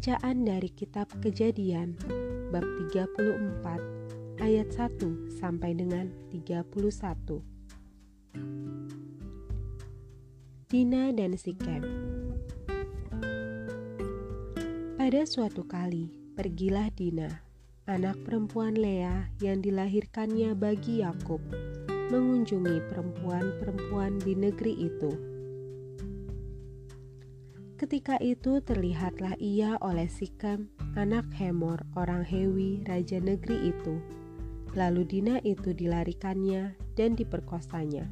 Bacaan dari kitab Kejadian bab 34 ayat 1 sampai dengan 31. Dina dan Sikem Pada suatu kali, pergilah Dina, anak perempuan Lea yang dilahirkannya bagi Yakub, mengunjungi perempuan-perempuan di negeri itu Ketika itu terlihatlah ia oleh Sikem, anak Hemor, orang Hewi, raja negeri itu. Lalu Dina itu dilarikannya dan diperkosanya.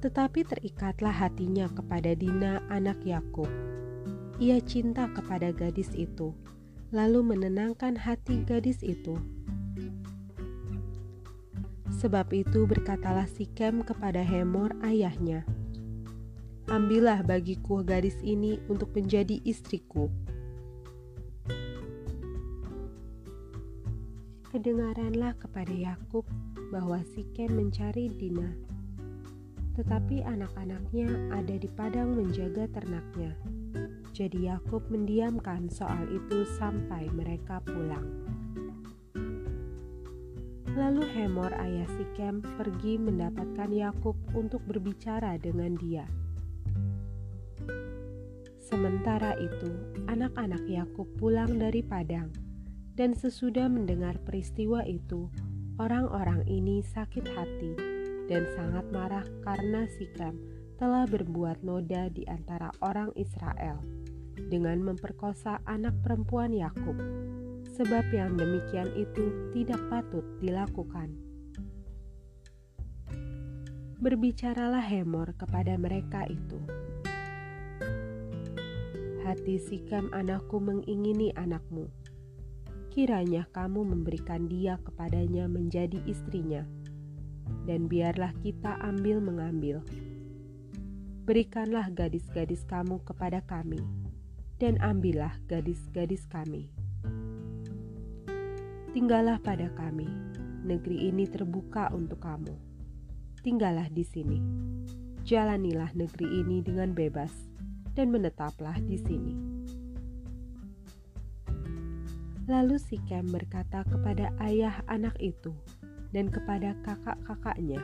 Tetapi terikatlah hatinya kepada Dina, anak Yakub. Ia cinta kepada gadis itu, lalu menenangkan hati gadis itu. Sebab itu berkatalah Sikem kepada Hemor ayahnya, ambillah bagiku gadis ini untuk menjadi istriku. Kedengaranlah kepada Yakub bahwa Sikem mencari Dina, tetapi anak-anaknya ada di padang menjaga ternaknya. Jadi Yakub mendiamkan soal itu sampai mereka pulang. Lalu Hemor ayah Sikem pergi mendapatkan Yakub untuk berbicara dengan dia. Sementara itu, anak-anak Yakub pulang dari padang, dan sesudah mendengar peristiwa itu, orang-orang ini sakit hati dan sangat marah karena Sikram telah berbuat noda di antara orang Israel dengan memperkosa anak perempuan Yakub, sebab yang demikian itu tidak patut dilakukan. Berbicaralah Hemor kepada mereka itu hati Sikam anakku mengingini anakmu. Kiranya kamu memberikan dia kepadanya menjadi istrinya, dan biarlah kita ambil mengambil. Berikanlah gadis-gadis kamu kepada kami, dan ambillah gadis-gadis kami. Tinggallah pada kami, negeri ini terbuka untuk kamu. Tinggallah di sini, jalanilah negeri ini dengan bebas dan menetaplah di sini. Lalu Sikem berkata kepada ayah anak itu dan kepada kakak-kakaknya,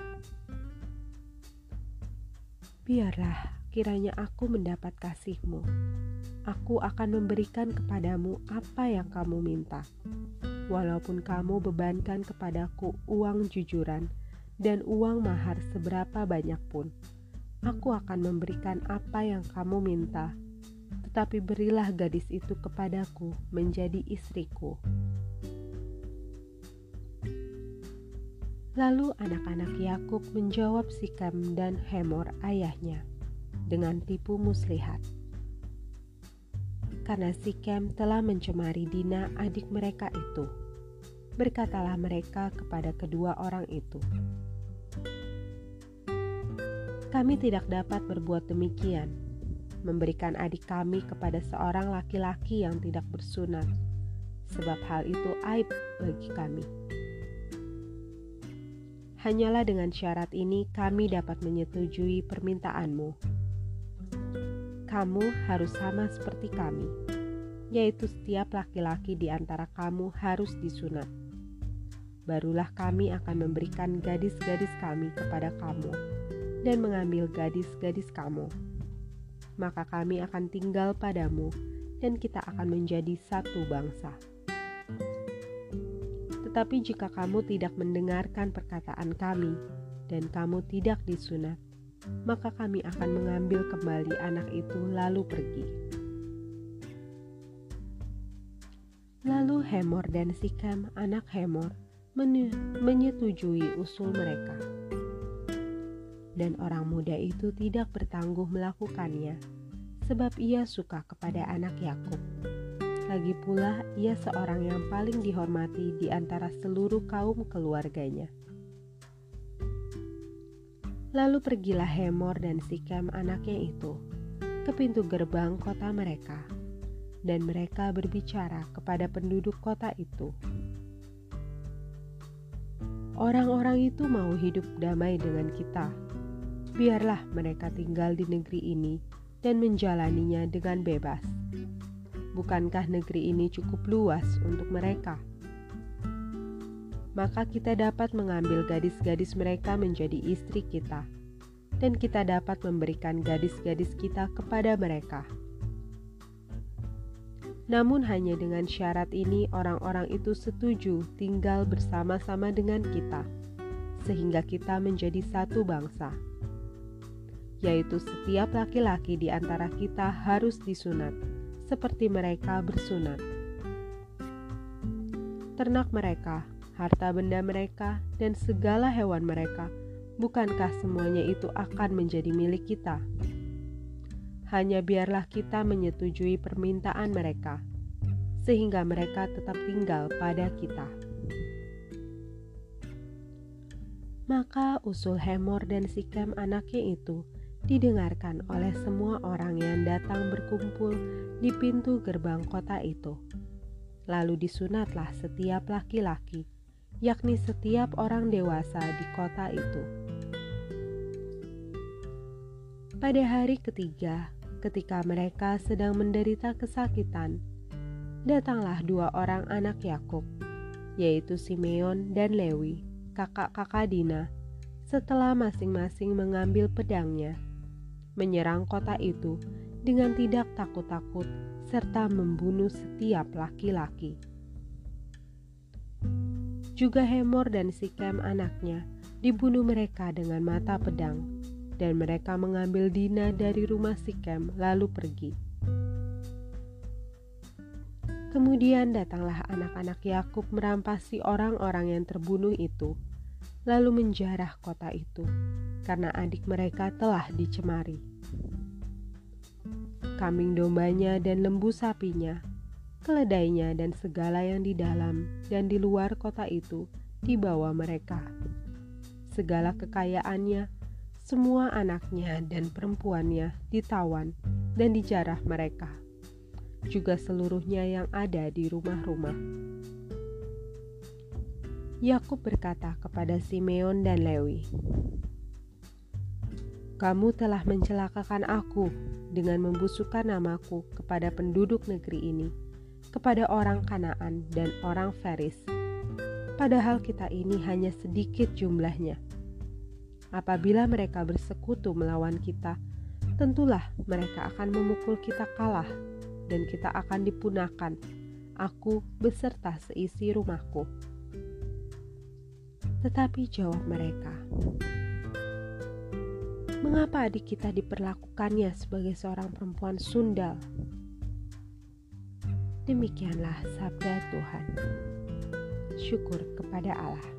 "Biarlah kiranya aku mendapat kasihmu. Aku akan memberikan kepadamu apa yang kamu minta, walaupun kamu bebankan kepadaku uang jujuran dan uang mahar seberapa banyak pun." Aku akan memberikan apa yang kamu minta, tetapi berilah gadis itu kepadaku menjadi istriku. Lalu anak-anak Yakub menjawab Sikam dan Hemor ayahnya dengan tipu muslihat. Karena Sikem telah mencemari Dina adik mereka itu, berkatalah mereka kepada kedua orang itu, kami tidak dapat berbuat demikian, memberikan adik kami kepada seorang laki-laki yang tidak bersunat, sebab hal itu aib bagi kami. Hanyalah dengan syarat ini kami dapat menyetujui permintaanmu. Kamu harus sama seperti kami, yaitu setiap laki-laki di antara kamu harus disunat. Barulah kami akan memberikan gadis-gadis kami kepada kamu dan mengambil gadis-gadis kamu. Maka kami akan tinggal padamu, dan kita akan menjadi satu bangsa. Tetapi jika kamu tidak mendengarkan perkataan kami, dan kamu tidak disunat, maka kami akan mengambil kembali anak itu, lalu pergi. Lalu Hemor dan Sikam, anak Hemor, menyetujui usul mereka dan orang muda itu tidak bertangguh melakukannya, sebab ia suka kepada anak Yakub. Lagi pula, ia seorang yang paling dihormati di antara seluruh kaum keluarganya. Lalu pergilah Hemor dan Sikem anaknya itu ke pintu gerbang kota mereka, dan mereka berbicara kepada penduduk kota itu. Orang-orang itu mau hidup damai dengan kita, biarlah mereka tinggal di negeri ini dan menjalaninya dengan bebas. Bukankah negeri ini cukup luas untuk mereka? Maka kita dapat mengambil gadis-gadis mereka menjadi istri kita, dan kita dapat memberikan gadis-gadis kita kepada mereka. Namun, hanya dengan syarat ini, orang-orang itu setuju tinggal bersama-sama dengan kita, sehingga kita menjadi satu bangsa yaitu setiap laki-laki di antara kita harus disunat, seperti mereka bersunat. Ternak mereka, harta benda mereka, dan segala hewan mereka, bukankah semuanya itu akan menjadi milik kita? Hanya biarlah kita menyetujui permintaan mereka, sehingga mereka tetap tinggal pada kita. Maka usul Hemor dan Sikem anaknya itu didengarkan oleh semua orang yang datang berkumpul di pintu gerbang kota itu. Lalu disunatlah setiap laki-laki, yakni setiap orang dewasa di kota itu. Pada hari ketiga, ketika mereka sedang menderita kesakitan, datanglah dua orang anak Yakub, yaitu Simeon dan Lewi, kakak-kakak Dina, setelah masing-masing mengambil pedangnya menyerang kota itu dengan tidak takut-takut serta membunuh setiap laki-laki. Juga Hemor dan Sikem anaknya dibunuh mereka dengan mata pedang, dan mereka mengambil Dina dari rumah Sikem lalu pergi. Kemudian datanglah anak-anak Yakub merampasi orang-orang yang terbunuh itu, lalu menjarah kota itu karena adik mereka telah dicemari. Kambing dombanya dan lembu sapinya, keledainya dan segala yang di dalam dan di luar kota itu dibawa mereka. Segala kekayaannya, semua anaknya dan perempuannya ditawan dan dijarah mereka. Juga seluruhnya yang ada di rumah-rumah. Yakub berkata kepada Simeon dan Lewi, kamu telah mencelakakan aku dengan membusukkan namaku kepada penduduk negeri ini, kepada orang Kanaan dan orang Feris. Padahal kita ini hanya sedikit jumlahnya. Apabila mereka bersekutu melawan kita, tentulah mereka akan memukul kita kalah dan kita akan dipunahkan, aku beserta seisi rumahku. Tetapi jawab mereka, "Mengapa adik kita diperlakukannya sebagai seorang perempuan sundal?" Demikianlah sabda Tuhan. Syukur kepada Allah.